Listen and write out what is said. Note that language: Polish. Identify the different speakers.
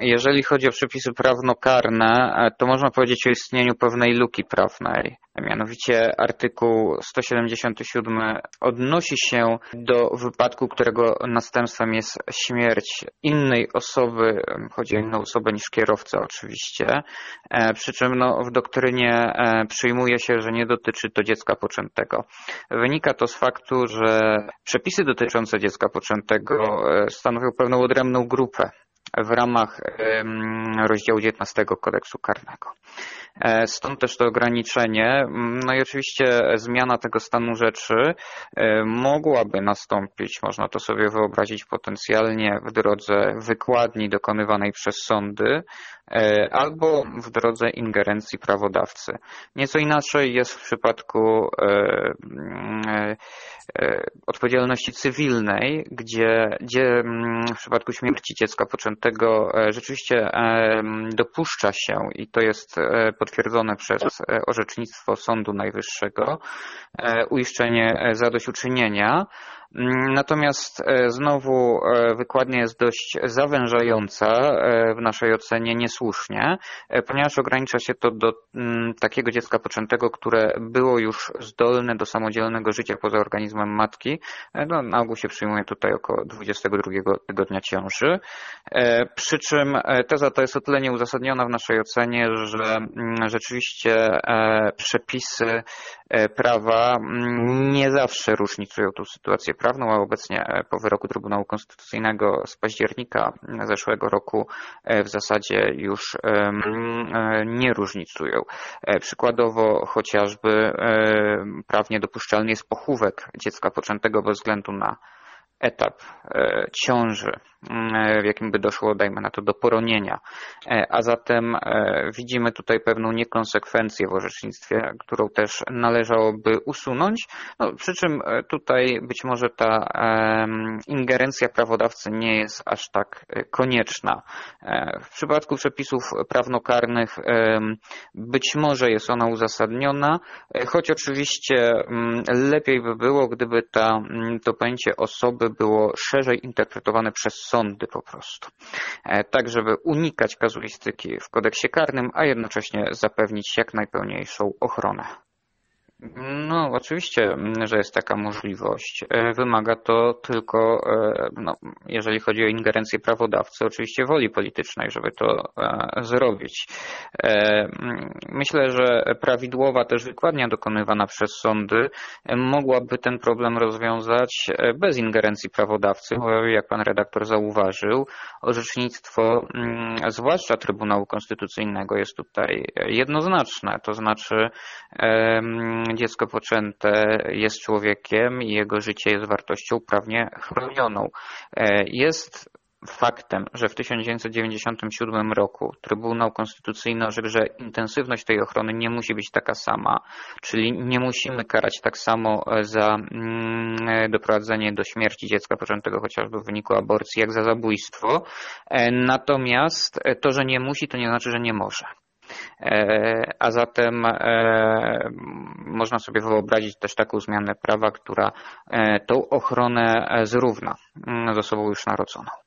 Speaker 1: jeżeli chodzi o przepisy prawnokarne, to można powiedzieć o istnieniu pewnej luki prawnej. Mianowicie artykuł 177 odnosi się do wypadku, którego następstwem jest śmierć innej osoby, chodzi o inną osobę niż kierowca oczywiście, przy czym no, w doktrynie przyjmuje się, że nie dotyczy to dziecka poczętego. Wynika to z faktu, że przepisy dotyczące dziecka poczętego stanowią pewną odrębną grupę w ramach rozdziału 19 kodeksu karnego. E, stąd też to ograniczenie. No i oczywiście zmiana tego stanu rzeczy e, mogłaby nastąpić, można to sobie wyobrazić potencjalnie w drodze wykładni dokonywanej przez sądy e, albo w drodze ingerencji prawodawcy. Nieco inaczej jest w przypadku odpowiedzialności cywilnej, gdzie, gdzie w przypadku śmierci dziecka poczętego rzeczywiście dopuszcza się i to jest potwierdzone przez e, orzecznictwo Sądu Najwyższego, e, uiszczenie zadośćuczynienia. Mm, natomiast e, znowu e, wykładnia jest dość zawężająca e, w naszej ocenie niesłusznie, ponieważ ogranicza się to do mm, takiego dziecka poczętego, które było już zdolne do samodzielnego życia poza organizmem matki. No, na ogół się przyjmuje tutaj około 22 tygodnia ciąży. Przy czym teza ta jest o tyle nieuzasadniona w naszej ocenie, że mm, rzeczywiście przepisy prawa nie zawsze różnicują tą sytuację prawną, a obecnie e, po wyroku Trybunału Konstytucyjnego z października zeszłego roku e, w zasadzie już e, nie różnicują. Przykładowo chociażby prawnie dopuszczalny jest pochówek dziecka poczętego bez względu na etap e, ciąży, mm, w jakim by doszło, dajmy na to, do poronienia. E, a zatem e, widzimy tutaj pewną niekonsekwencję w orzecznictwie, którą też należałoby usunąć. No, przy czym tutaj być może ta ingerencja prawodawcy nie jest aż tak konieczna. W przypadku przepisów prawnokarnych być może jest ona uzasadniona, choć oczywiście mm, lepiej by było, gdyby ta, mm, to pojęcie osoby było szerzej interpretowane przez sądy po prostu. E, tak, żeby unikać kazuistyki w kodeksie karnym, a jednocześnie zapewnić jak najpełniejszą ochronę. No, oczywiście, że jest taka możliwość. E, wymaga to tylko, e, no, jeżeli chodzi o ingerencję prawodawcy, oczywiście woli politycznej, żeby to e, zrobić. Myślę, że prawidłowa też wykładnia dokonywana przez sądy mogłaby ten problem rozwiązać bez ingerencji prawodawcy, bo jak pan redaktor zauważył, orzecznictwo, zwłaszcza Trybunału Konstytucyjnego jest tutaj jednoznaczne, to znaczy dziecko poczęte jest człowiekiem i jego życie jest wartością prawnie chronioną. E, jest faktem, że w 1997 roku Trybunał Konstytucyjny orzekł, że intensywność tej ochrony nie musi być taka sama, czyli nie musimy karać tak samo za mm, doprowadzenie do śmierci dziecka poczętego chociażby w wyniku aborcji, jak za zabójstwo. E, natomiast to, że nie musi, to nie znaczy, że nie może. E, a zatem e, można sobie wyobrazić też taką zmianę prawa, która e, tą ochronę zrówna z osobą już narodzoną.